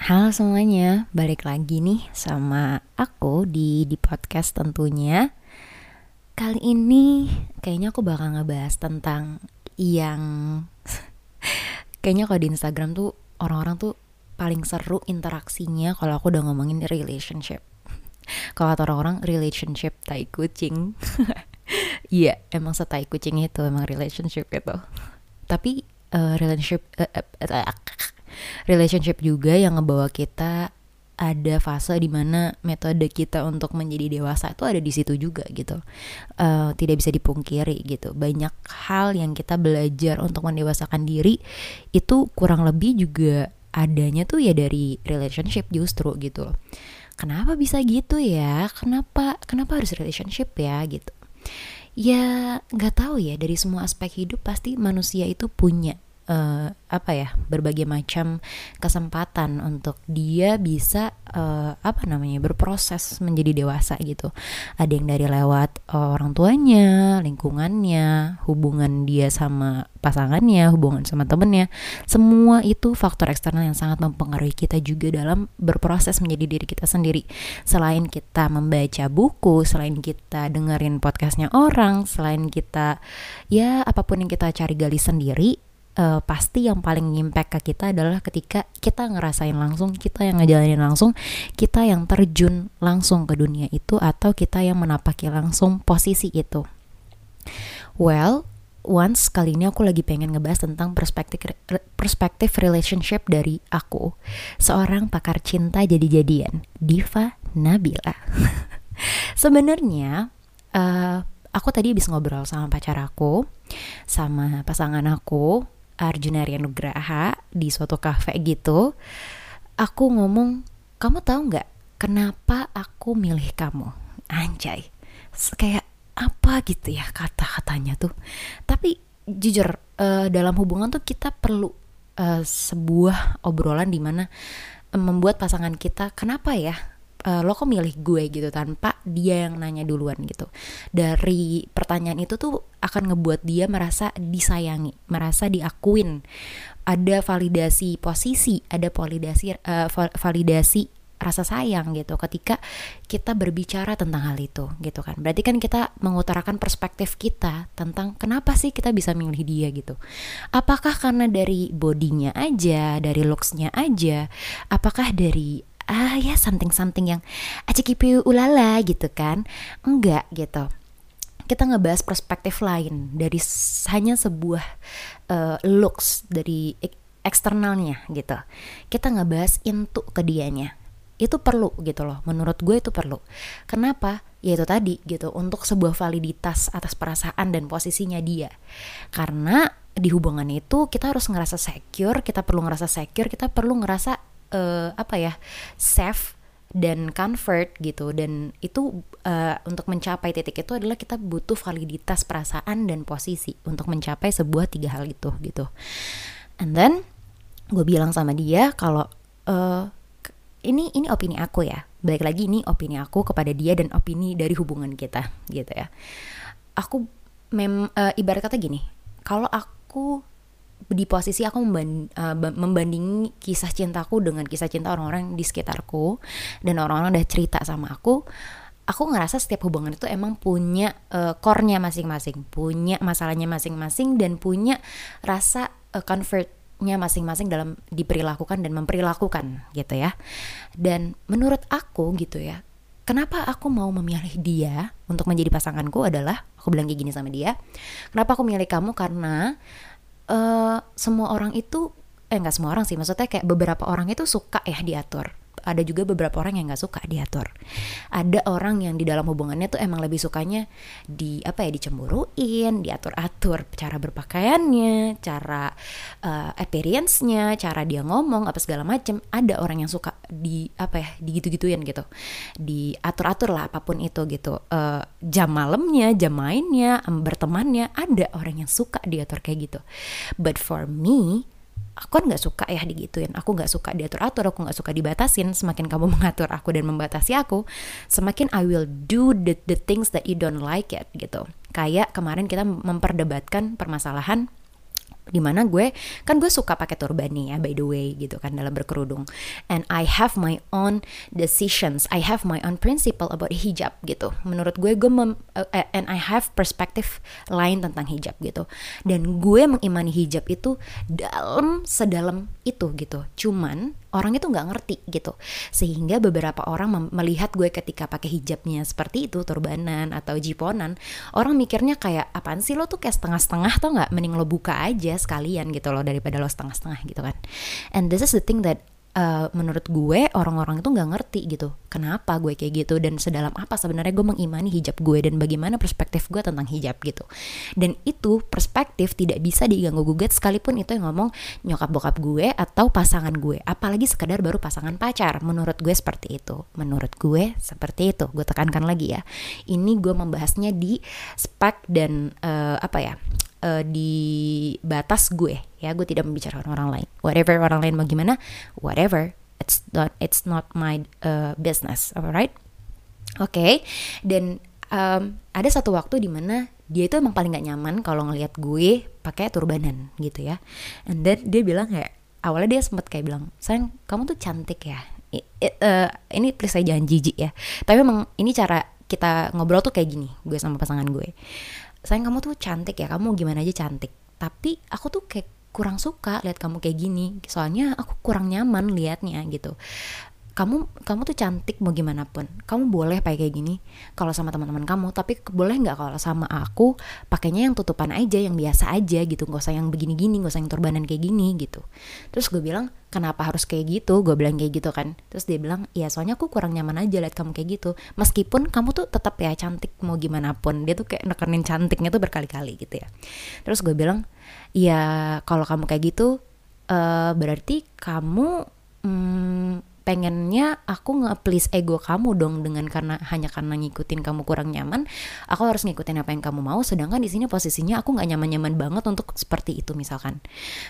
Halo semuanya, balik lagi nih sama aku di di podcast tentunya. Kali ini kayaknya aku bakal ngebahas tentang yang kayaknya kalau di Instagram tuh orang-orang tuh paling seru interaksinya kalau aku udah ngomongin relationship. Kalau kata orang-orang relationship tai kucing. Iya, emang setai kucing itu emang relationship itu. Tapi uh, relationship uh, uh, uh, relationship juga yang ngebawa kita ada fase di mana metode kita untuk menjadi dewasa itu ada di situ juga gitu. Uh, tidak bisa dipungkiri gitu. Banyak hal yang kita belajar untuk mendewasakan diri itu kurang lebih juga adanya tuh ya dari relationship justru gitu. Kenapa bisa gitu ya? Kenapa kenapa harus relationship ya gitu? Ya nggak tahu ya. Dari semua aspek hidup pasti manusia itu punya uh, apa ya berbagai macam kesempatan untuk dia bisa uh, apa namanya berproses menjadi dewasa gitu. Ada yang dari lewat orang tuanya lingkungannya hubungan dia sama pasangannya hubungan sama temennya. Semua itu faktor eksternal yang sangat mempengaruhi kita juga dalam berproses menjadi diri kita sendiri. Selain kita membaca buku selain kita dengerin podcastnya orang selain kita ya apa pun yang kita cari gali sendiri uh, pasti yang paling impact ke kita adalah ketika kita ngerasain langsung, kita yang ngejalanin langsung, kita yang terjun langsung ke dunia itu atau kita yang menapaki langsung posisi itu. Well, once kali ini aku lagi pengen ngebahas tentang perspektif perspektif relationship dari aku, seorang pakar cinta jadi-jadian, Diva Nabila. Sebenarnya uh, aku tadi habis ngobrol sama pacar aku, sama pasangan aku, Arjuna Nugraha di suatu kafe gitu aku ngomong kamu tahu nggak kenapa aku milih kamu? Anjay. Kayak apa gitu ya kata-katanya tuh. Tapi jujur uh, dalam hubungan tuh kita perlu uh, sebuah obrolan di mana uh, membuat pasangan kita kenapa ya uh, lo kok milih gue gitu tanpa dia yang nanya duluan gitu. Dari pertanyaan itu tuh akan ngebuat dia merasa disayangi merasa diakuin. Ada validasi posisi ada validasi uh, validasi rasa sayang gitu ketika kita berbicara tentang hal itu gitu kan. Berarti kan kita mengutarakan perspektif kita tentang kenapa sih kita bisa milih dia gitu. Apakah karena dari bodinya aja dari looksnya aja apakah dari ah ya something something yang acikipi ulala gitu kan. Enggak gitu. Kita ngebahas perspektif lain dari hanya sebuah uh, looks dari eksternalnya gitu. Kita ngebahas into ke dianya. Itu perlu gitu loh. Menurut gue itu perlu. Kenapa? Ya itu tadi gitu. Untuk sebuah validitas atas perasaan dan posisinya dia. Karena di hubungan itu kita harus ngerasa secure kita perlu ngerasa secure kita perlu ngerasa uh, apa ya safe dan comfort gitu. Dan itu uh, untuk mencapai titik itu adalah kita butuh validitas perasaan dan posisi untuk mencapai sebuah tiga hal itu gitu. And then gue bilang sama dia kalau uh, ini ini opini aku ya. Baik lagi ini opini aku kepada dia dan opini dari hubungan kita gitu ya. Aku mem uh, ibarat kata gini kalau aku di posisi aku membanding, uh, membandingi kisah cintaku dengan kisah cinta orang-orang di sekitarku dan orang-orang udah cerita sama aku aku ngerasa setiap hubungan itu emang punya uh, core-nya masing-masing punya masalahnya masing-masing dan punya rasa uh, masing-masing dalam diperlakukan dan memperilakukan gitu ya. Dan menurut aku gitu ya kenapa aku mau memilih dia untuk menjadi pasanganku adalah aku bilang kayak gini sama dia kenapa aku milih kamu? Karena uh, semua orang itu eh nggak semua orang sih maksudnya kayak beberapa orang itu suka ya diatur ada juga beberapa orang yang nggak suka diatur. Ada orang yang di dalam hubungannya tuh emang lebih sukanya di apa ya dicemburuin diatur atur cara berpakaiannya cara uh, appearance-nya cara dia ngomong apa segala macem. Ada orang yang suka di apa ya digitu-gituin gitu. Diatur atur lah apa pun itu gitu. Uh, jam malamnya jam mainnya bertemannya ada orang yang suka diatur kayak gitu. But for me aku kan nggak suka ya digituin. Aku nggak suka diatur atur aku nggak suka dibatasin. Semakin kamu mengatur aku dan membatasi aku semakin I will do the the things that you don't like it gitu. Kayak kemarin kita memperdebatkan permasalahan di mana gue kan gue suka pakai turban nih ya by the way gitu kan dalam berkerudung. And I have my own decisions. I have my own principle about hijab gitu. Menurut gue gue mem, uh, and I have perspective lain tentang hijab gitu. Dan gue mengimani hijab itu dalam sedalam itu gitu. Cuman orang itu nggak ngerti gitu. Sehingga beberapa orang melihat gue ketika pakai hijabnya seperti itu turbanan atau jiponan orang mikirnya kayak apaan sih lo tuh kayak setengah-setengah tuh nggak? Mending lo buka aja sekalian gitu loh daripada lo setengah-setengah gitu kan. And this is the thing that uh, menurut gue orang-orang itu nggak ngerti gitu kenapa gue kayak gitu dan sedalam apa sebenarnya gue mengimani hijab gue dan bagaimana perspektif gue tentang hijab gitu. Dan itu perspektif tidak bisa diganggu gugat sekalipun itu yang ngomong nyokap bokap gue atau pasangan gue apalagi sekedar baru pasangan pacar. Menurut gue seperti itu menurut gue seperti itu. Gue tekankan lagi ya. Ini gue membahasnya di spek dan uh, apa ya uh, di batas gue ya. Gue tidak membicarakan orang lain. Whatever orang lain mau gimana whatever. It's not it's not my uh, business. Alright? Oke. Okay? dan um, ada satu waktu di mana dia itu emang paling gak nyaman kalau ngelihat gue pakai turbanan gitu ya. And then dia bilang kayak awalnya dia sempat kayak bilang sayang kamu tuh cantik ya. I, uh, ini please saya jangan jijik ya. Tapi emang ini cara kita ngobrol tuh kayak gini gue sama pasangan gue sayang kamu tuh cantik ya kamu gimana aja cantik. Tapi aku tuh kayak kurang suka lihat kamu kayak gini. Soalnya aku kurang nyaman liatnya gitu kamu kamu tuh cantik mau gimana pun. Kamu boleh pakai kayak gini kalau sama teman-teman kamu tapi boleh nggak kalau sama aku pakainya yang tutupan aja yang biasa aja gitu. Nggak usah yang begini-gini nggak usah yang turbanan kayak gini gitu. Terus gue bilang kenapa harus kayak gitu? Gue bilang kayak gitu kan. Terus dia bilang ya soalnya aku kurang nyaman aja liat kamu kayak gitu. Meskipun kamu tuh tetap ya cantik mau gimana pun. Dia tuh kayak nekenin cantiknya tuh berkali-kali gitu ya. Terus gue bilang ya kalau kamu kayak gitu uh, berarti kamu hmm, pengennya aku nge-please ego kamu dong dengan karena hanya karena ngikutin kamu kurang nyaman aku harus ngikutin apa yang kamu mau sedangkan di sini posisinya aku nggak nyaman-nyaman banget untuk seperti itu misalkan.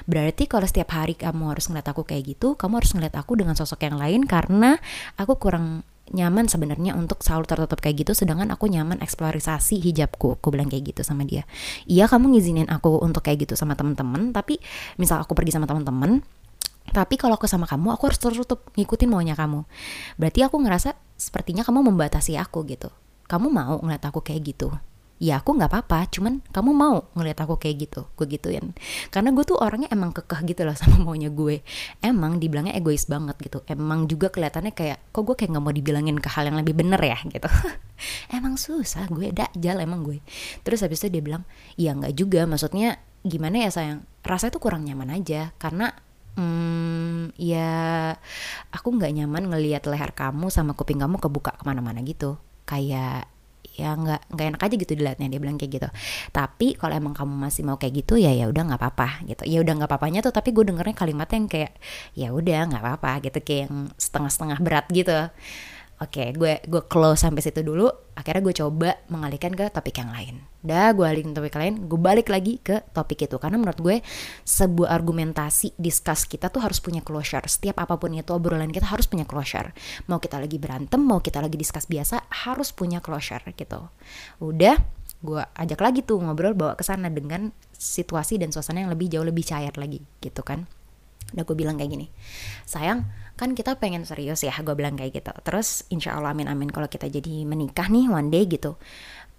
Berarti kalau setiap hari kamu harus ngeliat aku kayak gitu kamu harus ngeliat aku dengan sosok yang lain karena aku kurang nyaman sebenarnya untuk selalu tertutup kayak gitu sedangkan aku nyaman eksplorisasi hijabku. Aku bilang kayak gitu sama dia. Iya kamu ngizinin aku untuk kayak gitu sama temen-temen tapi misal aku pergi sama temen-temen tapi kalau aku sama kamu, aku harus tertutup ngikutin maunya kamu. Berarti aku ngerasa sepertinya kamu membatasi aku gitu. Kamu mau ngeliat aku kayak gitu? Ya aku nggak apa-apa, cuman kamu mau ngeliat aku kayak gitu, gue gituin. Karena gue tuh orangnya emang kekeh gitu loh sama maunya gue. Emang dibilangnya egois banget gitu. Emang juga kelihatannya kayak, kok gue kayak nggak mau dibilangin ke hal yang lebih bener ya gitu. emang susah gue, dakjal emang gue. Terus habis itu dia bilang, iya nggak juga, maksudnya gimana ya sayang, rasanya tuh kurang nyaman aja karena hmm, ya aku nggak nyaman ngelihat leher kamu sama kuping kamu kebuka ke mana-mana gitu. Kayak ya nggak nggak enak aja gitu dilihatnya dia bilang kayak gitu. Tapi kalau emang kamu masih mau kayak gitu ya ya udah nggak apa-apa gitu. Ya udah nggak apa-apanya tuh tapi gue dengernya kalimat yang kayak ya udah nggak apa-apa gitu kayak yang setengah-setengah berat gitu Oke, okay, gue gue close sampai situ dulu. Akhirnya gue coba mengalihkan ke topik yang lain. Dah, gue alihin topik lain, gue balik lagi ke topik itu karena menurut gue sebuah argumentasi discuss kita tuh harus punya closure. Setiap apa pun itu obrolan kita harus punya closure. Mau kita lagi berantem, mau kita lagi discuss biasa, harus punya closure gitu. Udah, gue ajak lagi tuh ngobrol bawa ke sana dengan situasi dan suasana yang lebih jauh lebih cair lagi gitu kan. Udah gue bilang kayak gini, sayang kan kita pengen serius ya gue bilang kayak gitu. Terus insya Allah amin amin kalau kita jadi menikah nih one day gitu.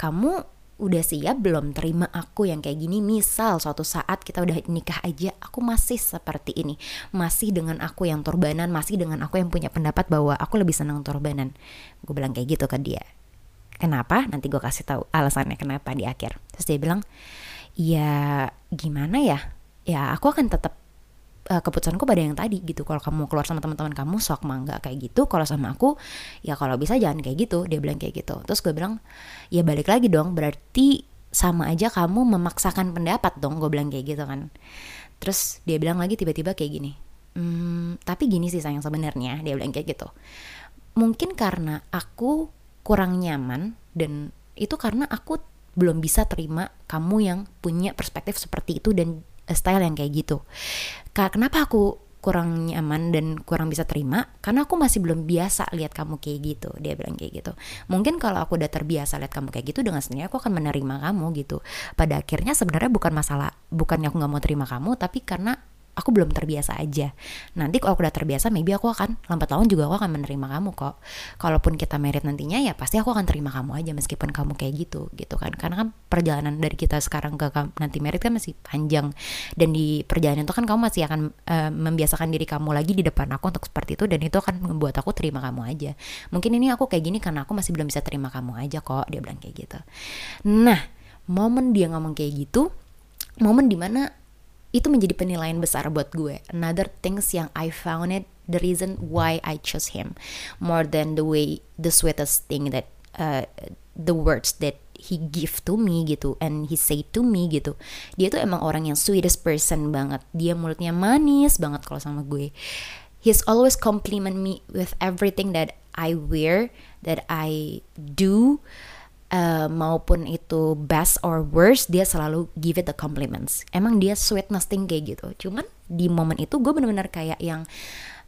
Kamu udah siap belum terima aku yang kayak gini? Misal suatu saat kita udah nikah aja aku masih seperti ini. Masih dengan aku yang turbanan masih dengan aku yang punya pendapat bahwa aku lebih senang turbanan. Gue bilang kayak gitu ke dia. Kenapa? Nanti gue kasih tahu alasannya kenapa di akhir. Terus dia bilang ya gimana ya? Ya aku akan tetap uh, keputusanku pada yang tadi gitu. Kalau kamu keluar sama teman-teman kamu sok mangga kayak gitu. Kalau sama aku ya kalau bisa jangan kayak gitu. Dia bilang kayak gitu. Terus gue bilang ya balik lagi dong. Berarti sama aja kamu memaksakan pendapat dong. Gue bilang kayak gitu kan. Terus dia bilang lagi tiba-tiba kayak gini hmm, tapi gini sih sayang sebenarnya. Dia bilang kayak gitu. Mungkin karena aku kurang nyaman dan itu karena aku belum bisa terima kamu yang punya perspektif seperti itu dan style yang kayak gitu. Kenapa aku kurang nyaman dan kurang bisa terima? Karena aku masih belum biasa lihat kamu kayak gitu. Dia bilang kayak gitu. Mungkin kalau aku udah terbiasa lihat kamu kayak gitu dengan sendirinya aku akan menerima kamu gitu. Pada akhirnya sebenarnya bukan masalah bukannya aku nggak mau terima kamu tapi karena aku belum terbiasa aja. Nanti kalau aku udah terbiasa maybe aku akan lambat laun juga aku akan menerima kamu kok. Kalaupun kita merit nantinya ya pasti aku akan terima kamu aja meskipun kamu kayak gitu gitu kan. Karena kan perjalanan dari kita sekarang ke nanti merit kan masih panjang. Dan di perjalanan itu kan kamu masih akan uh, membiasakan diri kamu lagi di depan aku untuk seperti itu dan itu akan membuat aku terima kamu aja. Mungkin ini aku kayak gini karena aku masih belum bisa terima kamu aja kok dia bilang kayak gitu. Nah momen dia ngomong kayak gitu momen di mana itu menjadi penilaian besar buat gue. Another things yang I found it the reason why I chose him. More than the way the sweetest thing that uh, the words that he give to me gitu and he say to me gitu. Dia tuh emang orang yang sweetest person banget. Dia mulutnya manis banget kalau sama gue. He's always compliment me with everything that I wear that I do uh, maupun itu best or worst dia selalu give it the compliments. Emang dia sweetness thing kayak gitu. Cuman di momen itu gue bener-bener kayak yang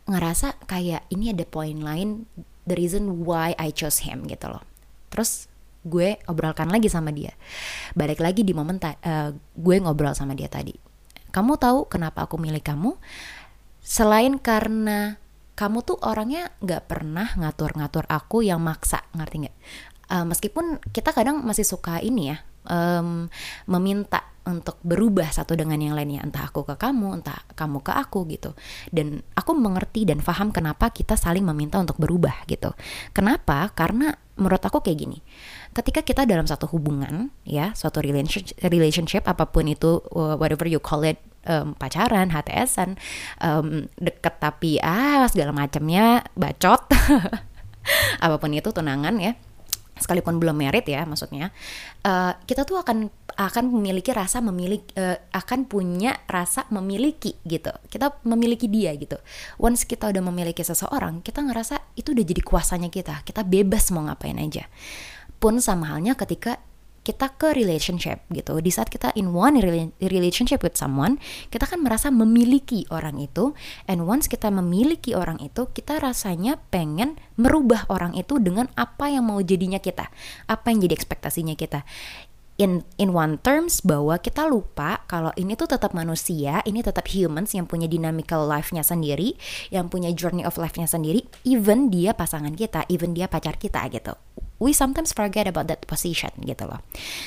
ngerasa kayak ini ada poin lain the reason why I chose him gitu loh. Terus gue obrolkan lagi sama dia. Balik lagi di momen uh, gue ngobrol sama dia tadi. Kamu tahu kenapa aku milih kamu? Selain karena kamu tuh orangnya nggak pernah ngatur-ngatur aku yang maksa ngerti nggak uh, meskipun kita kadang masih suka ini ya um, meminta untuk berubah satu dengan yang lainnya. Entah aku ke kamu entah kamu ke aku gitu. Dan aku mengerti dan paham kenapa kita saling meminta untuk berubah gitu. Kenapa? Karena menurut aku kayak gini. Ketika kita dalam satu hubungan ya suatu relationship relationship apa pun itu whatever you call it um, pacaran HTSan um, deket tapi ah segala macamnya bacot apa pun itu tunangan ya sekalipun belum merit ya maksudnya uh, kita tuh akan akan memiliki rasa memiliki uh, akan punya rasa memiliki gitu. Kita memiliki dia gitu. Once kita udah memiliki seseorang kita ngerasa itu udah jadi kuasanya kita. Kita bebas mau ngapain aja. Pun sama halnya ketika kita ke relationship gitu. Di saat kita in one relationship with someone, kita kan merasa memiliki orang itu and once kita memiliki orang itu, kita rasanya pengen merubah orang itu dengan apa yang mau jadinya kita. Apa yang jadi ekspektasinya kita in in one terms bahwa kita lupa kalau ini tuh tetap manusia, ini tetap humans yang punya dynamical life-nya sendiri, yang punya journey of life-nya sendiri, even dia pasangan kita, even dia pacar kita gitu we sometimes forget about that position gitu loh.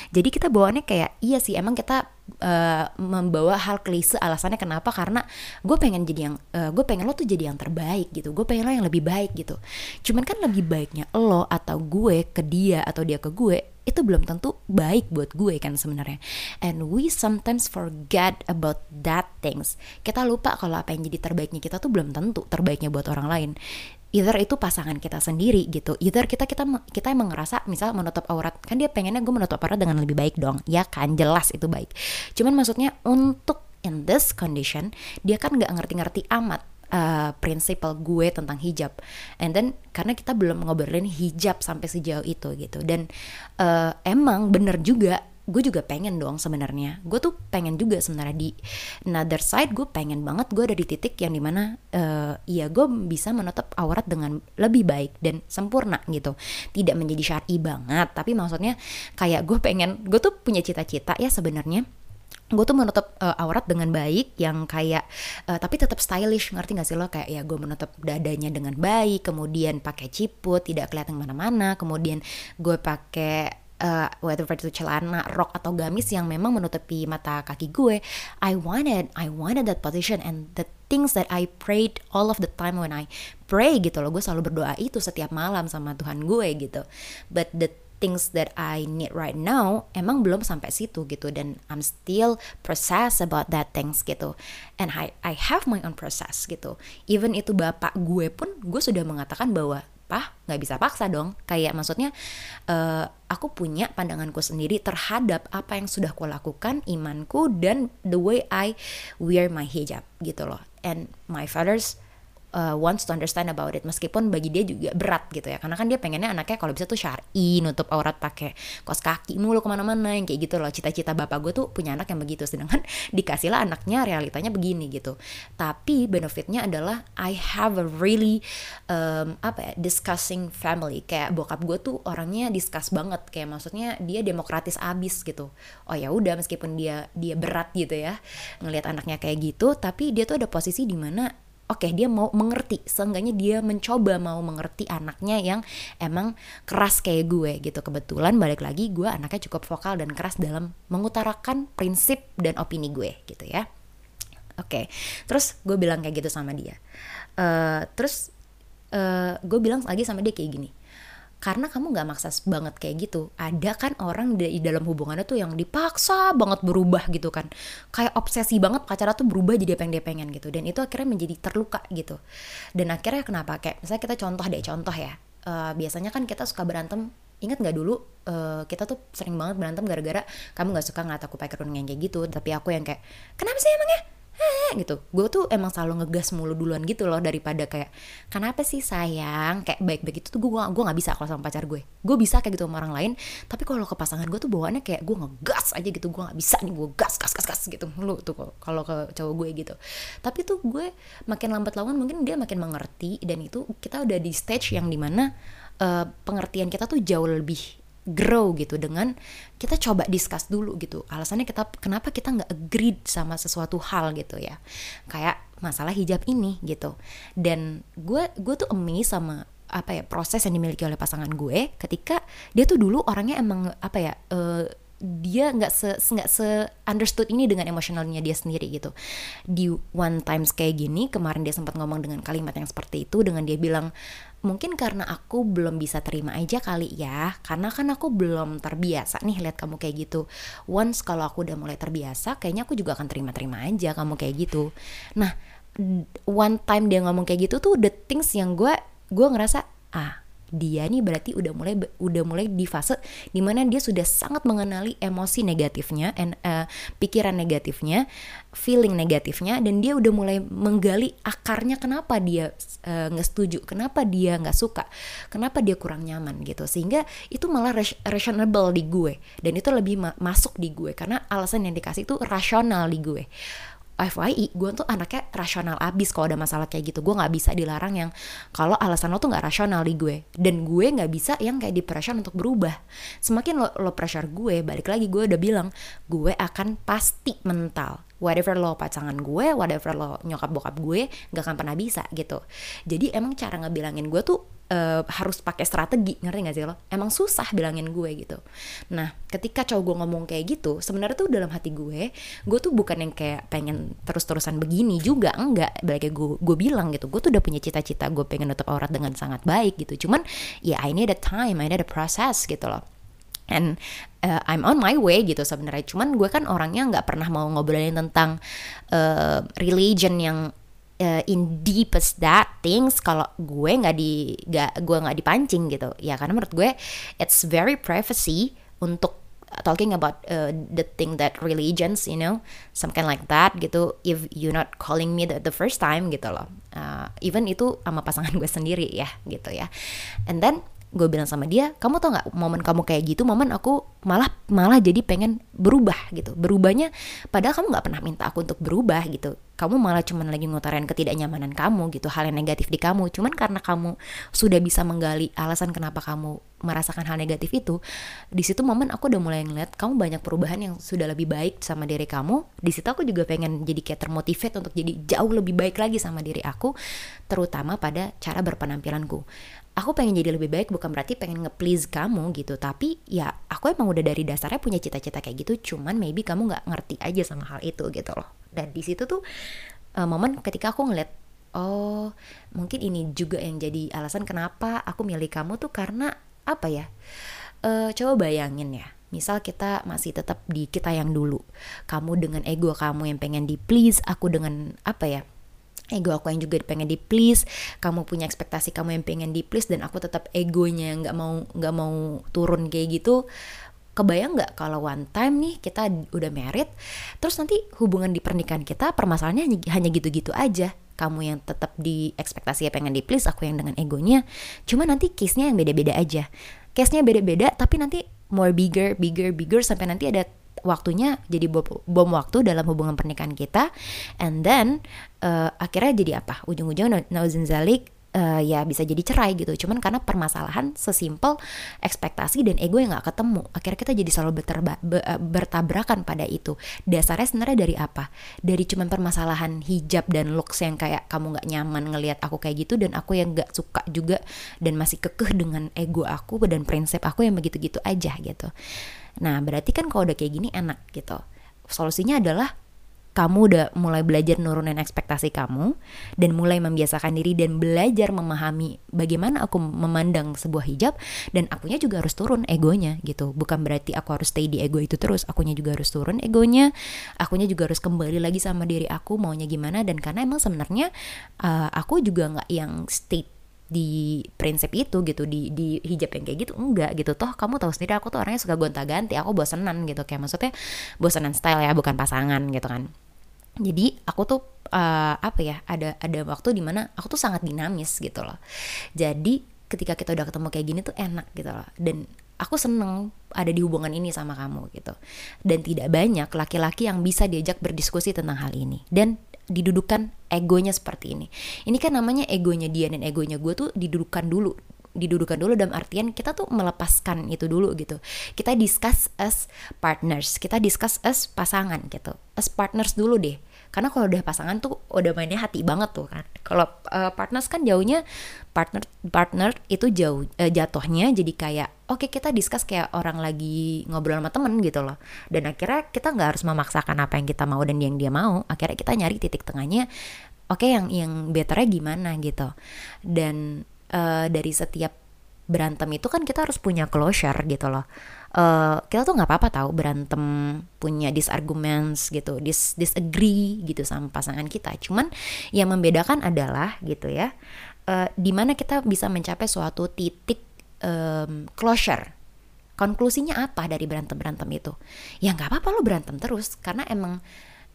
Jadi kita bawaannya kayak iya sih emang kita uh, membawa hal klise alasannya kenapa karena gue pengen jadi yang uh, gue pengen lo tuh jadi yang terbaik gitu. Gue pengen lo yang lebih baik gitu. Cuman kan lebih baiknya lo atau gue ke dia atau dia ke gue itu belum tentu baik buat gue kan sebenarnya. And we sometimes forget about that things. Kita lupa kalau apa yang jadi terbaiknya kita tuh belum tentu terbaiknya buat orang lain either itu pasangan kita sendiri gitu. Either kita kita kita emang ngerasa misal menutup aurat kan dia pengennya gue menutup aurat dengan lebih baik dong. Ya kan? Jelas itu baik. Cuman maksudnya untuk in this condition dia kan nggak ngerti-ngerti amat uh, prinsipal gue tentang hijab. And then karena kita belum ngobrolin hijab sampai sejauh itu gitu. Dan uh, emang bener juga gue juga pengen dong sebenarnya. Gue tuh pengen juga sebenarnya di another side gue pengen banget gue ada di titik yang di mana uh, ya gue bisa menutup aurat dengan lebih baik dan sempurna gitu. Tidak menjadi syari banget tapi maksudnya kayak gue pengen gue tuh punya cita-cita ya sebenarnya. Gue tuh menutup uh, aurat dengan baik yang kayak uh, tapi tetap stylish ngerti gak sih lo? Kayak ya gue menutup dadanya dengan baik kemudian pakai ciput tidak kelihatan mana-mana kemudian gue pakai uh, whether itu celana, rok atau gamis yang memang menutupi mata kaki gue, I wanted, I wanted that position and the things that I prayed all of the time when I pray gitu loh, gue selalu berdoa itu setiap malam sama Tuhan gue gitu. But the things that I need right now emang belum sampai situ gitu. Dan I'm still process about that things gitu. And I I have my own process gitu. Even itu bapak gue pun gue sudah mengatakan bahwa apa nggak bisa paksa dong. Kayak maksudnya uh, aku punya pandanganku sendiri terhadap apa yang sudah aku lakukan imanku dan the way I wear my hijab gitu loh. And my father's uh, wants to understand about it meskipun bagi dia juga berat gitu ya. Karena kan dia pengennya anaknya kalau bisa tuh syari nutup aurat pakai kos kaki mulu ke mana-mana yang kayak gitu loh. Cita-cita bapak gue tuh punya anak yang begitu sedangkan dikasihlah anaknya realitanya begini gitu. Tapi benefitnya adalah I have a really um, apa ya discussing family. Kayak bokap gue tuh orangnya discuss banget. Kayak maksudnya dia demokratis abis gitu. Oh ya udah meskipun dia dia berat gitu ya ngelihat anaknya kayak gitu tapi dia tuh ada posisi di mana oke okay, dia mau mengerti. Seenggaknya dia mencoba mau mengerti anaknya yang emang keras kayak gue gitu. Kebetulan balik lagi gue anaknya cukup vokal dan keras dalam mengutarakan prinsip dan opini gue gitu ya. Oke okay. terus gue bilang kayak gitu sama dia. Uh, terus uh, gue bilang lagi sama dia kayak gini karena kamu nggak maksa banget kayak gitu. Ada kan orang di dalam hubungannya tuh yang dipaksa banget berubah gitu kan. Kayak obsesi banget pacarnya tuh berubah jadi apa yang dia pengen gitu. Dan itu akhirnya menjadi terluka gitu. Dan akhirnya kenapa? Kayak misalnya kita contoh deh contoh ya. Uh, biasanya kan kita suka berantem. Ingat nggak dulu uh, kita tuh sering banget berantem gara-gara kamu nggak suka ngeliat aku pakai kerudung yang kayak gitu. Tapi aku yang kayak kenapa sih emangnya gitu. Gue tuh emang selalu ngegas mulu duluan gitu loh daripada kayak kenapa sih sayang? Kayak baik-baik itu tuh gue gue nggak bisa kalau sama pacar gue. Gue bisa kayak gitu sama orang lain tapi kalau ke pasangan gue tuh bawaannya kayak gue ngegas aja gitu. Gue nggak bisa nih gue gas gas gas gas gitu lu tuh kalau ke cowok gue gitu. Tapi tuh gue makin lambat laun mungkin dia makin mengerti dan itu kita udah di stage yang di mana uh, pengertian kita tuh jauh lebih grow gitu dengan kita coba discuss dulu gitu. Alasannya kita kenapa kita nggak agree sama sesuatu hal gitu ya. Kayak masalah hijab ini gitu. Dan gue gue tuh amazed sama apa ya proses yang dimiliki oleh pasangan gue ketika dia tuh dulu orangnya emang apa ya uh, dia nggak se nggak se understood ini dengan emosionalnya dia sendiri gitu. Di one times kayak gini kemarin dia sempat ngomong dengan kalimat yang seperti itu dengan dia bilang mungkin karena aku belum bisa terima aja kali ya karena kan aku belum terbiasa nih lihat kamu kayak gitu. Once kalau aku udah mulai terbiasa kayaknya aku juga akan terima-terima aja kamu kayak gitu. Nah one time dia ngomong kayak gitu tuh the things yang gue gue ngerasa ah dia nih berarti udah mulai udah mulai di fase di mana dia sudah sangat mengenali emosi negatifnya and uh, pikiran negatifnya feeling negatifnya dan dia udah mulai menggali akarnya kenapa dia eh, nggak uh, setuju kenapa dia nggak suka kenapa dia kurang nyaman gitu. Sehingga itu malah rasional di gue dan itu lebih ma masuk di gue karena alasan yang dikasih itu rasional di gue FYI gue tuh anaknya rasional abis kalau ada masalah kayak gitu. Gue nggak bisa dilarang yang kalau alasan lo tuh nggak rasional di gue dan gue nggak bisa yang kayak di pressure untuk berubah. Semakin lo, lo pressure gue balik lagi gue udah bilang gue akan pasti mental whatever lo pasangan gue whatever lo nyokap bokap gue nggak akan pernah bisa gitu. Jadi emang cara ngebilangin gue tuh uh, harus pakai strategi ngerti gak sih lo? Emang susah bilangin gue gitu. Nah ketika cowok gue ngomong kayak gitu sebenarnya tuh dalam hati gue gue tuh bukan yang kayak pengen terus-terusan begini juga enggak. Balik gue gue bilang gitu gue tuh udah punya cita-cita gue pengen nutup aurat dengan sangat baik gitu. Cuman ya I need a time I need a process gitu loh and uh, I'm on my way gitu sebenarnya. Cuman gue kan orangnya nggak pernah mau ngobrolin tentang uh, religion yang uh, in deepest that things kalau gue nggak di gak, gue nggak dipancing gitu. Ya karena menurut gue it's very privacy untuk talking about uh, the thing that religions you know some kind like that gitu if you not calling me the, the first time gitu loh. Uh, even itu sama pasangan gue sendiri ya gitu ya. And then gue bilang sama dia kamu tau nggak momen kamu kayak gitu momen aku malah malah jadi pengen berubah gitu. Berubahnya padahal kamu nggak pernah minta aku untuk berubah gitu. Kamu malah cuman lagi ngutarain ketidaknyamanan kamu gitu. Hal yang negatif di kamu. Cuman karena kamu sudah bisa menggali alasan kenapa kamu merasakan hal negatif itu di situ momen aku udah mulai ngeliat kamu banyak perubahan yang sudah lebih baik sama diri kamu. Di situ aku juga pengen jadi kayak termotivate untuk jadi jauh lebih baik lagi sama diri aku terutama pada cara berpenampilanku aku pengen jadi lebih baik bukan berarti pengen nge-please kamu gitu tapi ya aku emang udah dari dasarnya punya cita-cita kayak gitu cuman maybe kamu nggak ngerti aja sama hal itu gitu loh dan di situ tuh uh, momen ketika aku ngeliat oh mungkin ini juga yang jadi alasan kenapa aku milih kamu tuh karena apa ya uh, coba bayangin ya Misal kita masih tetap di kita yang dulu. Kamu dengan ego kamu yang pengen di please, aku dengan apa ya? Ego aku yang juga pengen di please kamu punya ekspektasi kamu yang pengen di please dan aku tetap egonya nggak mau nggak mau turun kayak gitu. Kebayang nggak kalau one time nih kita udah married terus nanti hubungan di pernikahan kita permasalahannya hanya, hanya gitu-gitu aja. Kamu yang tetap di ekspektasi ya pengen di please aku yang dengan egonya. Cuma nanti case nya yang beda-beda aja. Case nya beda-beda tapi nanti more bigger bigger bigger sampai nanti ada waktunya jadi bom, bom waktu dalam hubungan pernikahan kita. And then uh, akhirnya jadi apa? Ujung-ujungnya zalik uh, ya bisa jadi cerai gitu. Cuman karena permasalahan sesimpel ekspektasi dan ego yang nggak ketemu. Akhirnya kita jadi selalu berterba, be, uh, bertabrakan pada itu. Dasarnya sebenarnya dari apa? Dari cuman permasalahan hijab dan looks yang kayak kamu nggak nyaman ngelihat aku kayak gitu dan aku yang nggak suka juga dan masih kekeh dengan ego aku dan prinsip aku yang begitu-gitu aja gitu nah berarti kan kalau udah kayak gini enak gitu. Solusinya adalah kamu udah mulai belajar nurunin ekspektasi kamu dan mulai membiasakan diri dan belajar memahami bagaimana aku memandang sebuah hijab dan akunya juga harus turun egonya gitu. Bukan berarti aku harus stay di ego itu terus akunya juga harus turun egonya akunya juga harus kembali lagi sama diri aku maunya gimana dan karena emang sebenarnya uh, aku juga nggak yang stay di prinsip itu gitu di di hijab yang kayak gitu enggak gitu. Toh kamu tahu sendiri aku tuh orangnya suka gonta-ganti aku bosenan gitu. Kayak maksudnya bosenan style ya bukan pasangan gitu kan. Jadi aku tuh uh, apa ya ada ada waktu di mana aku tuh sangat dinamis gitu loh. Jadi ketika kita udah ketemu kayak gini tuh enak gitu loh. Dan aku seneng ada di hubungan ini sama kamu gitu. Dan tidak banyak laki-laki yang bisa diajak berdiskusi tentang hal ini. Dan didudukan egonya seperti ini. Ini kan namanya egonya dia dan egonya gue tuh didudukan dulu. Didudukan dulu dalam artian kita tuh melepaskan itu dulu gitu. Kita discuss as partners. Kita discuss as pasangan gitu. As partners dulu deh karena kalau udah pasangan tuh udah mainnya hati banget tuh kan. Kalau uh, partners kan jauhnya partner partner itu jauh uh, jatuhnya jadi kayak oke okay, kita discuss kayak orang lagi ngobrol sama temen gitu loh. Dan akhirnya kita nggak harus memaksakan apa yang kita mau dan yang dia mau. Akhirnya kita nyari titik tengahnya oke okay, yang yang betternya gimana gitu. Dan uh, dari setiap berantem itu kan kita harus punya closure gitu loh uh, kita tuh nggak apa-apa tahu berantem punya disarguments gitu dis disagree gitu sama pasangan kita. Cuman yang membedakan adalah gitu ya uh, di mana kita bisa mencapai suatu titik um, closure. Konklusinya apa dari berantem berantem itu? Ya nggak apa-apa lo berantem terus karena emang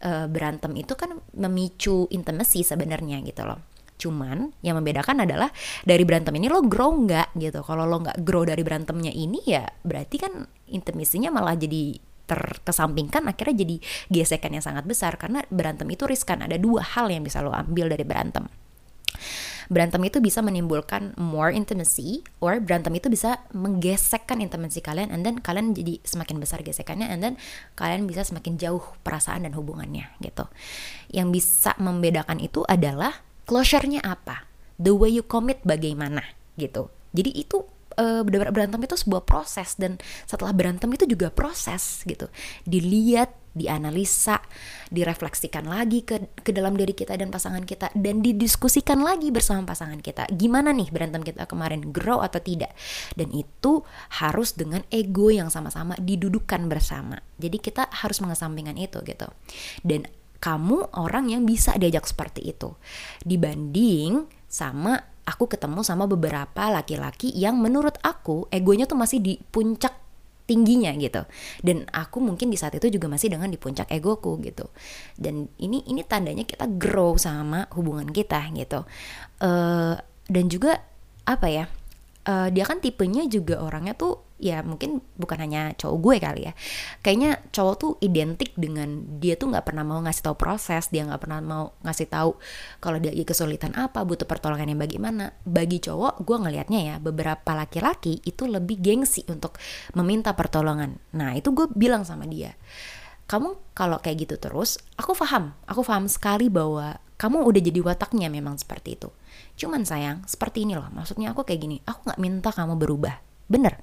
uh, berantem itu kan memicu intimacy sebenarnya gitu loh Cuman yang membedakan adalah dari berantem ini lo grow nggak gitu. Kalau lo nggak grow dari berantemnya ini ya berarti kan intimisinya malah jadi terkesampingkan akhirnya jadi gesekan yang sangat besar karena berantem itu riskan. Ada dua hal yang bisa lo ambil dari berantem. Berantem itu bisa menimbulkan more intimacy or berantem itu bisa menggesekkan intimacy kalian and then kalian jadi semakin besar gesekannya and then kalian bisa semakin jauh perasaan dan hubungannya gitu. Yang bisa membedakan itu adalah closure-nya apa? The way you commit bagaimana? Gitu. Jadi itu uh, berantem itu sebuah proses dan setelah berantem itu juga proses gitu. Dilihat dianalisa direfleksikan lagi ke ke dalam diri kita dan pasangan kita dan didiskusikan lagi bersama pasangan kita. Gimana nih berantem kita kemarin grow atau tidak? Dan itu harus dengan ego yang sama-sama didudukan bersama. Jadi kita harus mengesampingkan itu gitu. Dan kamu orang yang bisa diajak seperti itu. Dibanding sama aku ketemu sama beberapa laki-laki yang menurut aku egonya tuh masih di puncak tingginya gitu. Dan aku mungkin di saat itu juga masih dengan di puncak egoku gitu. Dan ini ini tandanya kita grow sama hubungan kita gitu. Uh, dan juga apa ya? Uh, dia kan tipenya juga orangnya tuh ya mungkin bukan hanya cowok gue kali ya. Kayaknya cowok tuh identik dengan dia tuh nggak pernah mau ngasih tahu proses dia nggak pernah mau ngasih tahu kalau dia lagi kesulitan apa butuh pertolongan yang bagaimana. Bagi cowok gue ngelihatnya ya beberapa laki-laki itu lebih gengsi untuk meminta pertolongan. Nah itu gue bilang sama dia kamu kalau kayak gitu terus aku paham aku paham sekali bahwa kamu udah jadi wataknya memang seperti itu. Cuman sayang seperti ini loh maksudnya aku kayak gini aku nggak minta kamu berubah bener.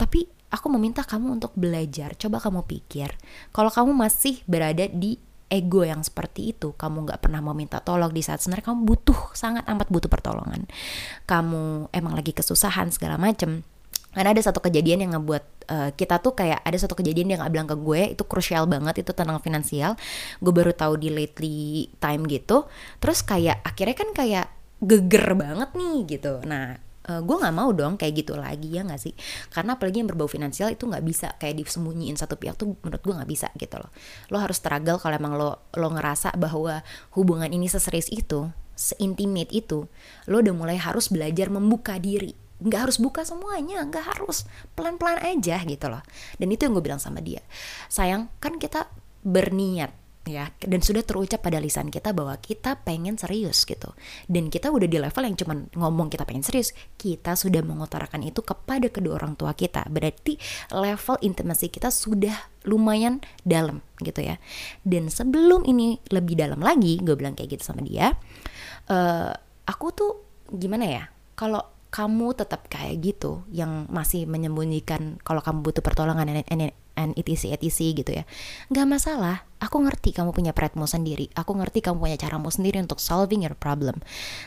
Tapi aku meminta kamu untuk belajar. Coba kamu pikir kalau kamu masih berada di ego yang seperti itu kamu nggak pernah mau minta tolong di saat sebenarnya kamu butuh sangat amat butuh pertolongan. Kamu emang lagi kesusahan segala macem. Karena ada satu kejadian yang ngebuat uh, kita tuh kayak ada satu kejadian yang nggak bilang ke gue itu krusial banget itu tentang finansial. Gue baru tahu di lately time gitu. Terus kayak akhirnya kan kayak geger banget nih gitu. Nah uh, eh, gue nggak mau dong kayak gitu lagi ya nggak sih? Karena apalagi yang berbau finansial itu nggak bisa kayak disembunyiin satu pihak tuh menurut gue nggak bisa gitu loh. Lo harus struggle kalau emang lo lo ngerasa bahwa hubungan ini seserius itu seintimate itu lo udah mulai harus belajar membuka diri. Nggak harus buka semuanya nggak harus. Pelan-pelan aja gitu loh. Dan itu yang gue bilang sama dia. Sayang kan kita berniat ya. Dan sudah terucap pada lisan kita bahwa kita pengen serius gitu. Dan kita udah di level yang cuman ngomong kita pengen serius. Kita sudah mengutarakan itu kepada kedua orang tua kita. Berarti level intimasi kita sudah lumayan dalam gitu ya. Dan sebelum ini lebih dalam lagi gue bilang kayak gitu sama dia uh, aku tuh gimana ya kalau kamu tetap kayak gitu yang masih menyembunyikan kalau kamu butuh pertolongan and, and etc etc gitu ya. Nggak masalah aku ngerti kamu punya pride sendiri. Aku ngerti kamu punya caramu sendiri untuk solving your problem.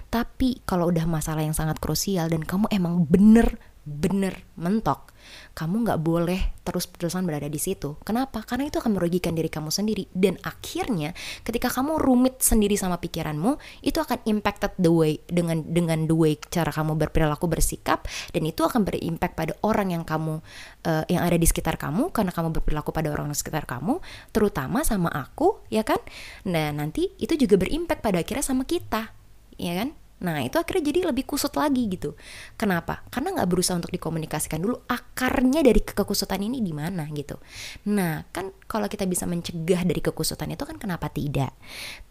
Tapi kalau udah masalah yang sangat krusial dan kamu emang bener bener mentok kamu nggak boleh terus-terusan berada di situ. Kenapa? Karena itu akan merugikan diri kamu sendiri. Dan akhirnya ketika kamu rumit sendiri sama pikiranmu, itu akan impacted the way dengan dengan the way cara kamu berperilaku bersikap dan itu akan berimpact pada orang yang kamu uh, yang ada di sekitar kamu karena kamu berperilaku pada orang di sekitar kamu, terutama sama aku, ya kan? Nah, nanti itu juga berimpact pada akhirnya sama kita, ya kan? Nah itu akhirnya jadi lebih kusut lagi gitu. Kenapa? Karena nggak berusaha untuk dikomunikasikan dulu akarnya dari kekusutan ini di mana gitu. Nah kan kalau kita bisa mencegah dari kekusutan itu kan kenapa tidak?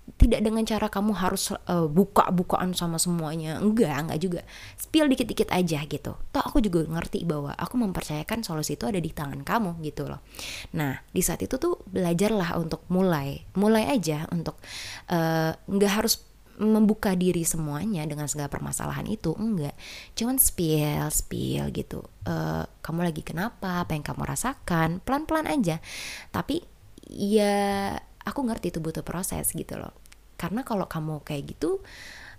Tidak dengan cara kamu harus uh, buka-bukaan sama semuanya. Enggak, enggak juga. Spill dikit-dikit aja gitu. Toh aku juga ngerti bahwa aku mempercayakan solusi itu ada di tangan kamu gitu loh. Nah di saat itu tuh belajarlah untuk mulai, mulai aja untuk uh, nggak harus membuka diri semuanya dengan segala permasalahan itu enggak. Cuman spill spill gitu. Uh, kamu lagi kenapa? Apa yang kamu rasakan? Pelan pelan aja. Tapi ya aku ngerti itu butuh proses gitu loh. Karena kalau kamu kayak gitu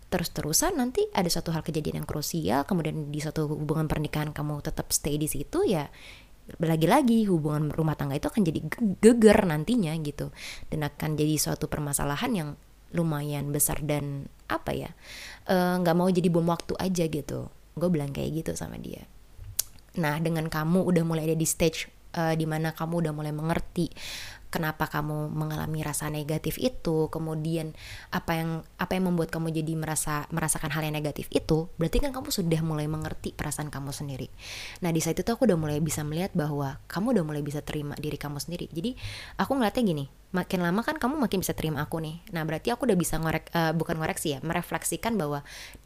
terus-terusan nanti ada suatu hal kejadian yang krusial kemudian di suatu hubungan pernikahan kamu tetap stay di situ ya lagi-lagi hubungan rumah tangga itu akan jadi geger nantinya gitu. Dan akan jadi suatu permasalahan yang lumayan besar dan apa ya eh, nggak uh, mau jadi bom waktu aja gitu. Gue bilang kayak gitu sama dia. Nah dengan kamu udah mulai ada di stage uh, di mana kamu udah mulai mengerti kenapa kamu mengalami rasa negatif itu kemudian apa yang apa yang membuat kamu jadi merasa merasakan hal yang negatif itu berarti kan kamu sudah mulai mengerti perasaan kamu sendiri. Nah di saat itu aku udah mulai bisa melihat bahwa kamu udah mulai bisa terima diri kamu sendiri. Jadi aku ngeliatnya gini makin lama kan kamu makin bisa terima aku nih. Nah berarti aku udah bisa ngorek uh, bukan ngoreksi ya merefleksikan bahwa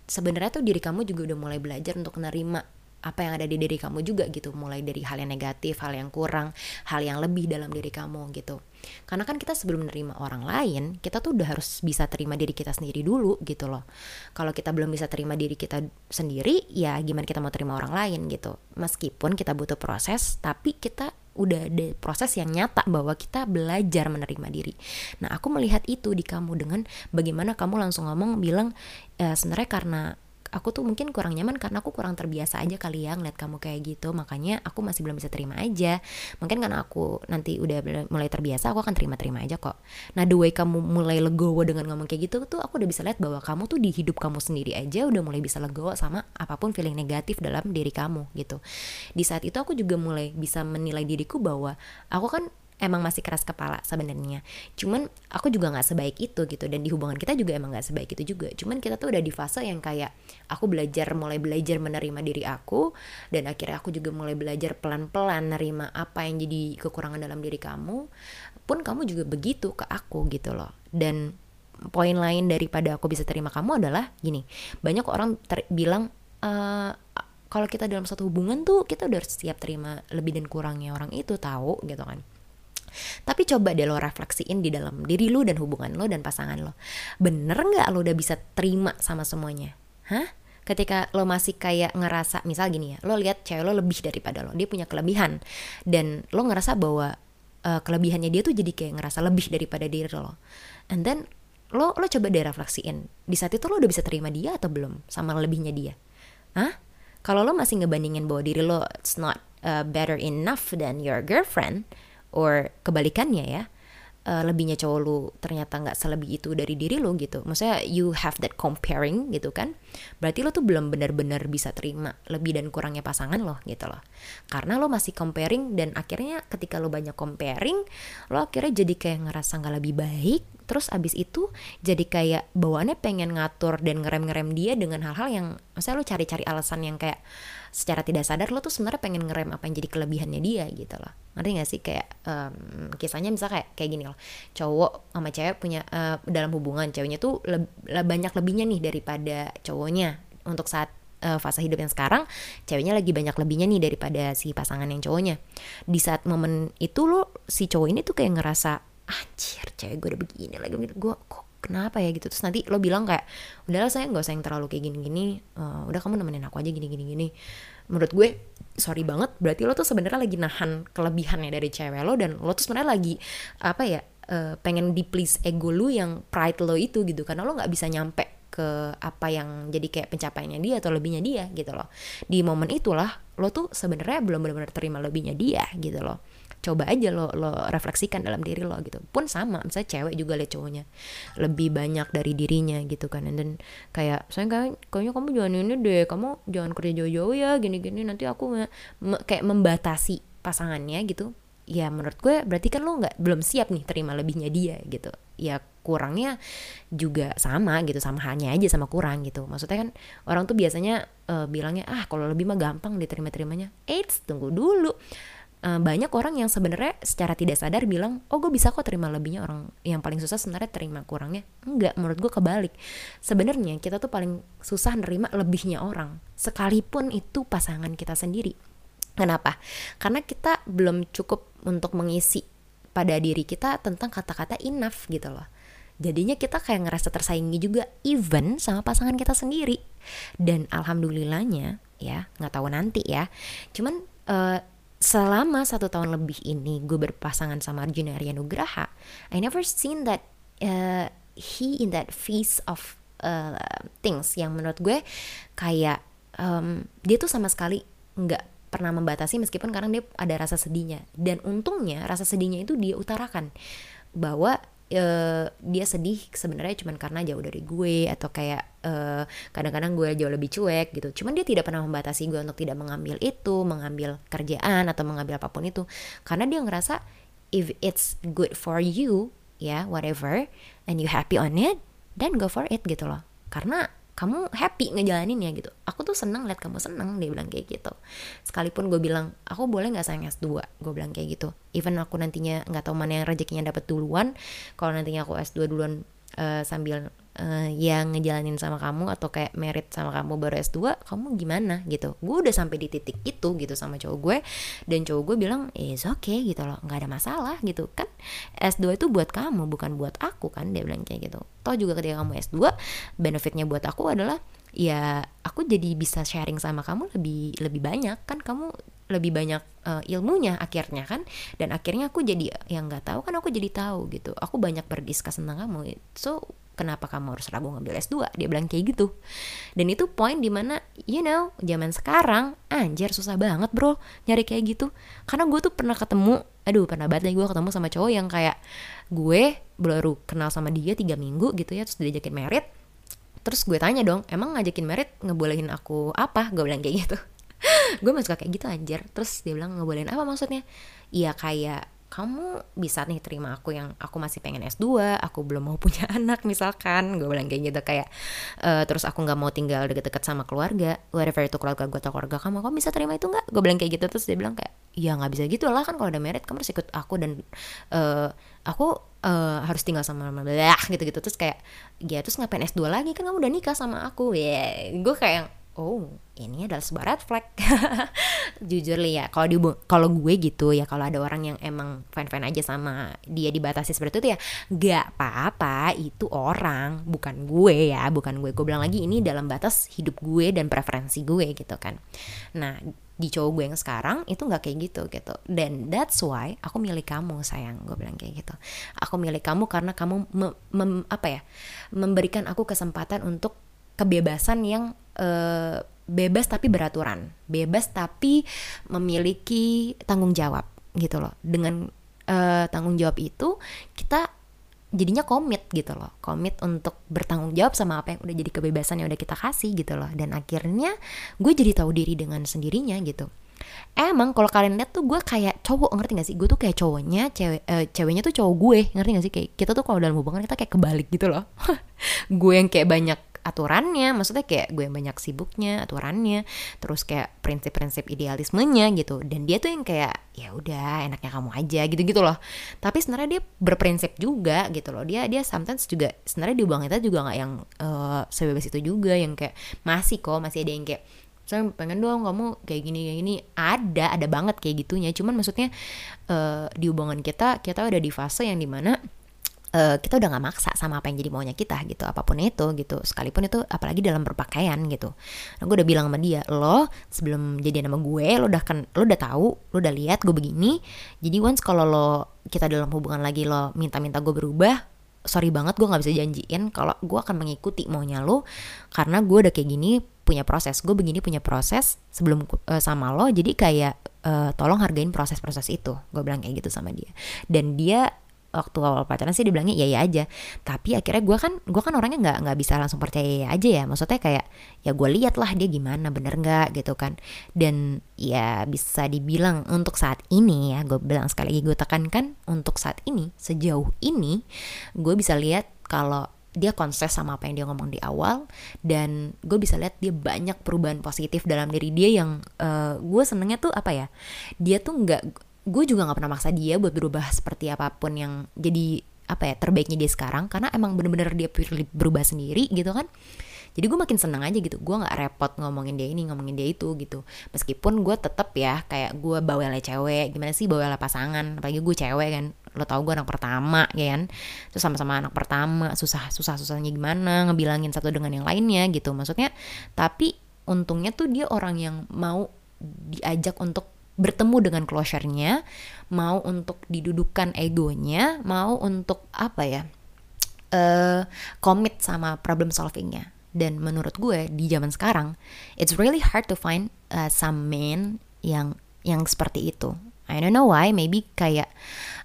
sebenarnya tuh diri kamu juga udah mulai belajar untuk menerima apa yang ada di diri kamu juga gitu. Mulai dari hal yang negatif hal yang kurang hal yang lebih dalam diri kamu gitu. Karena kan kita sebelum menerima orang lain kita tuh udah harus bisa terima diri kita sendiri dulu gitu loh. Kalau kita belum bisa terima diri kita sendiri ya gimana kita mau terima orang lain gitu. Meskipun kita butuh proses tapi kita udah ada proses yang nyata bahwa kita belajar menerima diri. Nah, aku melihat itu di kamu dengan bagaimana kamu langsung ngomong bilang e, sebenarnya karena aku tuh mungkin kurang nyaman karena aku kurang terbiasa aja kali ya ngeliat kamu kayak gitu. Makanya aku masih belum bisa terima aja. Mungkin karena aku nanti udah mulai terbiasa aku akan terima-terima aja kok. Nah the way kamu mulai legowo dengan ngomong kayak gitu tuh aku udah bisa lihat bahwa kamu tuh di hidup kamu sendiri aja udah mulai bisa legowo sama apa pun feeling negatif dalam diri kamu gitu. Di saat itu aku juga mulai bisa menilai diriku bahwa aku kan emang masih keras kepala sebenarnya. Cuman aku juga nggak sebaik itu gitu dan di hubungan kita juga emang nggak sebaik itu juga. Cuman kita tuh udah di fase yang kayak aku belajar mulai belajar menerima diri aku dan akhirnya aku juga mulai belajar pelan-pelan nerima apa yang jadi kekurangan dalam diri kamu pun kamu juga begitu ke aku gitu loh. Dan poin lain daripada aku bisa terima kamu adalah gini banyak orang bilang e, kalau kita dalam satu hubungan tuh kita udah siap terima lebih dan kurangnya orang itu tahu gitu kan tapi coba deh lo refleksiin di dalam diri lo dan hubungan lo dan pasangan lo. Bener nggak lo udah bisa terima sama semuanya? Hah? Ketika lo masih kayak ngerasa, misal gini ya, lo lihat cewek lo lebih daripada lo, dia punya kelebihan, dan lo ngerasa bahwa uh, kelebihannya dia tuh jadi kayak ngerasa lebih daripada diri lo. And then lo lo coba deh refleksiin, di saat itu lo udah bisa terima dia atau belum sama lebihnya dia? Hah? Kalau lo masih ngebandingin bahwa diri lo it's not uh, better enough than your girlfriend, or kebalikannya ya uh, lebihnya cowok lu ternyata nggak selebih itu dari diri lo gitu. Maksudnya you have that comparing gitu kan. Berarti lo tuh belum benar-benar bisa terima lebih dan kurangnya pasangan lo gitu loh. Karena lo masih comparing dan akhirnya ketika lo banyak comparing lo akhirnya jadi kayak ngerasa nggak lebih baik. Terus abis itu jadi kayak bawaannya pengen ngatur dan ngerem-ngerem dia dengan hal-hal yang misalnya lo cari-cari alasan yang kayak secara tidak sadar lo tuh sebenarnya pengen ngerem apa yang jadi kelebihannya dia gitu loh. Ngerti gak sih? Kayak um, kisahnya misalnya kayak kayak gini loh. Cowok sama cewek punya uh, dalam hubungan ceweknya tuh le le banyak lebihnya nih daripada cowoknya. Untuk saat uh, fase hidup yang sekarang ceweknya lagi banyak lebihnya nih daripada si pasangan yang cowoknya. Di saat momen itu lo si cowok ini tuh kayak ngerasa anjir cewek gue udah begini lagi. Gue kok kenapa ya gitu. Terus nanti lo bilang kayak udahlah saya nggak usah yang terlalu kayak gini-gini. Uh, udah kamu nemenin aku aja gini-gini gini. Menurut gue sorry banget berarti lo tuh sebenarnya lagi nahan kelebihannya dari cewek lo dan lo tuh sebenarnya lagi apa ya uh, pengen di please ego lo yang pride lo itu gitu. Karena lo nggak bisa nyampe ke apa yang jadi kayak pencapaiannya dia atau lebihnya dia gitu loh. Di momen itulah lo tuh sebenarnya belum benar-benar terima lebihnya dia gitu loh coba aja lo lo refleksikan dalam diri lo gitu. Pun sama misalnya cewek juga liat cowoknya lebih banyak dari dirinya gitu kan. Dan kayak saya kayak kayaknya kamu jangan ini deh kamu jangan kerja jauh-jauh ya gini-gini nanti aku me, kayak membatasi pasangannya gitu. Ya menurut gue berarti kan lo nggak belum siap nih terima lebihnya dia gitu. Ya kurangnya juga sama gitu sama halnya aja sama kurang gitu. Maksudnya kan orang tuh biasanya uh, bilangnya ah kalau lebih mah gampang diterima terimanya eits tunggu dulu uh, banyak orang yang sebenarnya secara tidak sadar bilang oh gue bisa kok terima lebihnya orang yang paling susah sebenarnya terima kurangnya. Enggak menurut gue kebalik. Sebenarnya kita tuh paling susah nerima lebihnya orang sekalipun itu pasangan kita sendiri. Kenapa? Karena kita belum cukup untuk mengisi pada diri kita tentang kata-kata enough gitu loh. Jadinya kita kayak ngerasa tersaingi juga even sama pasangan kita sendiri. Dan alhamdulillahnya ya nggak tahu nanti ya. Cuman uh, selama satu tahun lebih ini gue berpasangan sama Arjuna Arya Nugraha I never seen that uh, he in that phase of uh, things yang menurut gue kayak um, dia tuh sama sekali nggak pernah membatasi meskipun kadang dia ada rasa sedihnya. Dan untungnya rasa sedihnya itu dia utarakan bahwa uh, dia sedih sebenarnya cuma karena jauh dari gue atau kayak kadang kadang-kadang gue jauh lebih cuek gitu. Cuman dia tidak pernah membatasi gue untuk tidak mengambil itu, mengambil kerjaan atau mengambil apa pun itu karena dia ngerasa if it's good for you, ya yeah, whatever, and you happy on it, then go for it gitu loh. Karena kamu happy ngejalanin ya gitu. Aku tuh seneng liat kamu seneng dia bilang kayak gitu. Sekalipun gue bilang aku boleh nggak sayang S2 gue bilang kayak gitu. Even aku nantinya nggak tahu mana yang rezekinya dapat duluan kalau nantinya aku S2 duluan uh, sambil uh, yang ngejalanin sama kamu atau kayak merit sama kamu baru S2 kamu gimana gitu. Gue udah sampai di titik itu gitu sama cowok gue. Dan cowok gue bilang is okay gitu loh. Nggak ada masalah gitu. Kan S2 itu buat kamu bukan buat aku kan dia bilang kayak gitu. Toh juga ketika kamu S2 benefitnya buat aku adalah ya aku jadi bisa sharing sama kamu lebih lebih banyak. Kan kamu lebih banyak uh, ilmunya akhirnya kan. Dan akhirnya aku jadi yang nggak tahu kan aku jadi tahu gitu. Aku banyak berdiskus tentang kamu. So kenapa kamu harus ragu ngambil S2 dia bilang kayak gitu. Dan itu poin di mana you know zaman sekarang anjir susah banget bro nyari kayak gitu. Karena gue tuh pernah ketemu aduh pernah banget gue ketemu sama cowok yang kayak gue baru kenal sama dia tiga minggu gitu ya terus diajakin merit. Terus gue tanya dong emang ngajakin merit ngebolehin aku apa? Gue bilang kayak gitu gue masih suka kayak gitu anjir. Terus dia bilang ngebolehin apa maksudnya? Iya kayak kamu bisa nih terima aku yang aku masih pengen S2 aku belum mau punya anak misalkan. Gue bilang kayak gitu kayak uh, terus aku nggak mau tinggal deket-deket sama keluarga whatever itu keluarga gue atau keluarga kamu kamu bisa terima itu nggak? Gue bilang kayak gitu. Terus dia bilang kayak ya nggak bisa gitu lah kan kalau ada merit kamu harus ikut aku dan uh, aku uh, harus tinggal sama belah gitu gitu terus kayak ya terus ngapain S2 lagi? Kan kamu udah nikah sama aku. Ya yeah. gue kayak oh ini adalah sebuah red flag. Jujur li ya kalau di kalau gue gitu ya kalau ada orang yang emang fan fan aja sama dia dibatasi seperti itu ya gak apa-apa itu orang bukan gue ya bukan gue. Gue bilang lagi ini dalam batas hidup gue dan preferensi gue gitu kan. Nah di cowok gue yang sekarang itu nggak kayak gitu gitu. Dan that's why aku milih kamu sayang gue bilang kayak gitu. Aku milih kamu karena kamu mem, mem, apa ya memberikan aku kesempatan untuk kebebasan yang uh, bebas tapi beraturan, bebas tapi memiliki tanggung jawab gitu loh. Dengan uh, tanggung jawab itu kita jadinya komit gitu loh, komit untuk bertanggung jawab sama apa yang udah jadi kebebasan yang udah kita kasih gitu loh. Dan akhirnya gue jadi tahu diri dengan sendirinya gitu. emang kalau kalian lihat tuh gue kayak cowok ngerti gak sih gue tuh kayak cowoknya cewek uh, ceweknya tuh cowok gue ngerti gak sih kayak kita tuh kalau dalam hubungan kita kayak kebalik gitu loh gue yang kayak banyak aturannya. Maksudnya kayak gue yang banyak sibuknya aturannya. Terus kayak prinsip-prinsip idealismenya gitu. Dan dia tuh yang kayak ya udah enaknya kamu aja gitu gitu loh. Tapi sebenarnya dia berprinsip juga gitu loh. Dia dia sometimes juga sebenarnya di hubungan kita juga nggak yang uh, sebebas itu juga. Yang kayak masih kok masih ada yang kayak saya pengen dong kamu kayak gini kayak gini. Ada ada banget kayak gitunya. Cuman maksudnya uh, di hubungan kita kita udah di fase yang di mana uh, kita udah nggak maksa sama apa yang jadi maunya kita gitu apa pun itu gitu. Sekalipun itu apalagi dalam berpakaian gitu. Nah, gue udah bilang sama dia lo sebelum jadi nama gue lo udah kan lo udah tahu lo udah lihat gue begini. Jadi once kalau lo kita dalam hubungan lagi lo minta-minta gue berubah sorry banget gue nggak bisa janjiin kalau gue akan mengikuti maunya lo. Karena gue udah kayak gini punya proses. Gue begini punya proses sebelum uh, sama lo jadi kayak uh, tolong hargain proses-proses itu. Gue bilang kayak gitu sama dia. Dan dia waktu awal pacaran sih dibilangnya iya iya aja. Tapi akhirnya gue kan gue kan orangnya nggak nggak bisa langsung percaya iya aja ya. Maksudnya kayak ya gue lihat lah dia gimana bener nggak gitu kan. Dan ya bisa dibilang untuk saat ini ya gue bilang sekali lagi gue tekankan untuk saat ini sejauh ini gue bisa lihat kalau dia konses sama apa yang dia ngomong di awal dan gue bisa lihat dia banyak perubahan positif dalam diri dia yang uh, gue senengnya tuh apa ya dia tuh nggak gue juga nggak pernah maksa dia buat berubah seperti apa pun yang jadi apa ya terbaiknya dia sekarang karena emang bener-bener dia berubah sendiri gitu kan. Jadi gue makin seneng aja gitu gue nggak repot ngomongin dia ini ngomongin dia itu gitu. Meskipun gue tetap ya kayak gue bawelnya cewek gimana sih bawelnya pasangan apalagi gue cewek kan lo tau gue anak pertama ya kan. Terus sama-sama anak pertama susah susah susahnya gimana ngebilangin satu dengan yang lainnya gitu. Maksudnya tapi untungnya tuh dia orang yang mau diajak untuk bertemu dengan closure-nya, mau untuk didudukan egonya, mau untuk apa ya? Uh, commit sama problem solvingnya dan menurut gue di zaman sekarang it's really hard to find uh, some men yang yang seperti itu I don't know why maybe kayak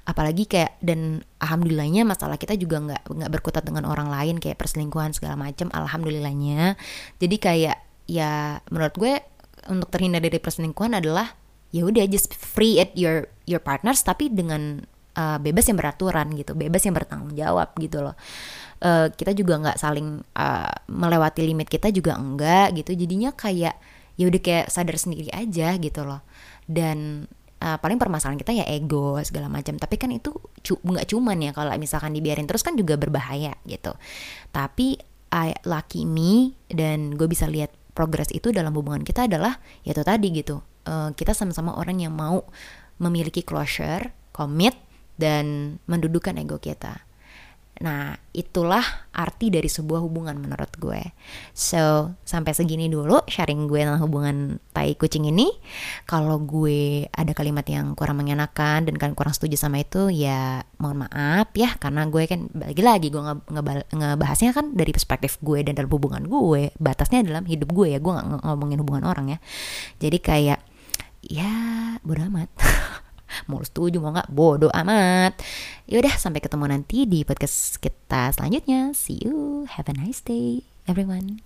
apalagi kayak dan alhamdulillahnya masalah kita juga nggak nggak berkutat dengan orang lain kayak perselingkuhan segala macam alhamdulillahnya jadi kayak ya menurut gue untuk terhindar dari perselingkuhan adalah ya udah just free it your your partners tapi dengan uh, bebas yang beraturan gitu bebas yang bertanggung jawab gitu loh. Uh, kita juga nggak saling uh, melewati limit kita juga enggak gitu. Jadinya kayak ya udah kayak sadar sendiri aja gitu loh. Dan uh, paling permasalahan kita ya ego segala macam. Tapi kan itu nggak cu cuman ya kalau misalkan dibiarin terus kan juga berbahaya gitu. Tapi I lucky me dan gue bisa lihat progres itu dalam hubungan kita adalah ya tadi gitu uh, kita sama-sama orang yang mau memiliki closure, commit dan mendudukan ego kita. Nah, itulah arti dari sebuah hubungan menurut gue. So, sampai segini dulu sharing gue tentang hubungan tai kucing ini. Kalau gue ada kalimat yang kurang mengenakan dan kalian kurang setuju sama itu, ya mohon maaf ya. Karena gue kan, lagi-lagi gue nge ngebahasnya kan dari perspektif gue dan dalam hubungan gue. Batasnya dalam hidup gue ya, gue gak ngomongin hubungan orang ya. Jadi kayak, ya bodo amat. mau setuju mau nggak? Bodoh amat. Yaudah sampai ketemu nanti di podcast kita selanjutnya. See you. Have a nice day everyone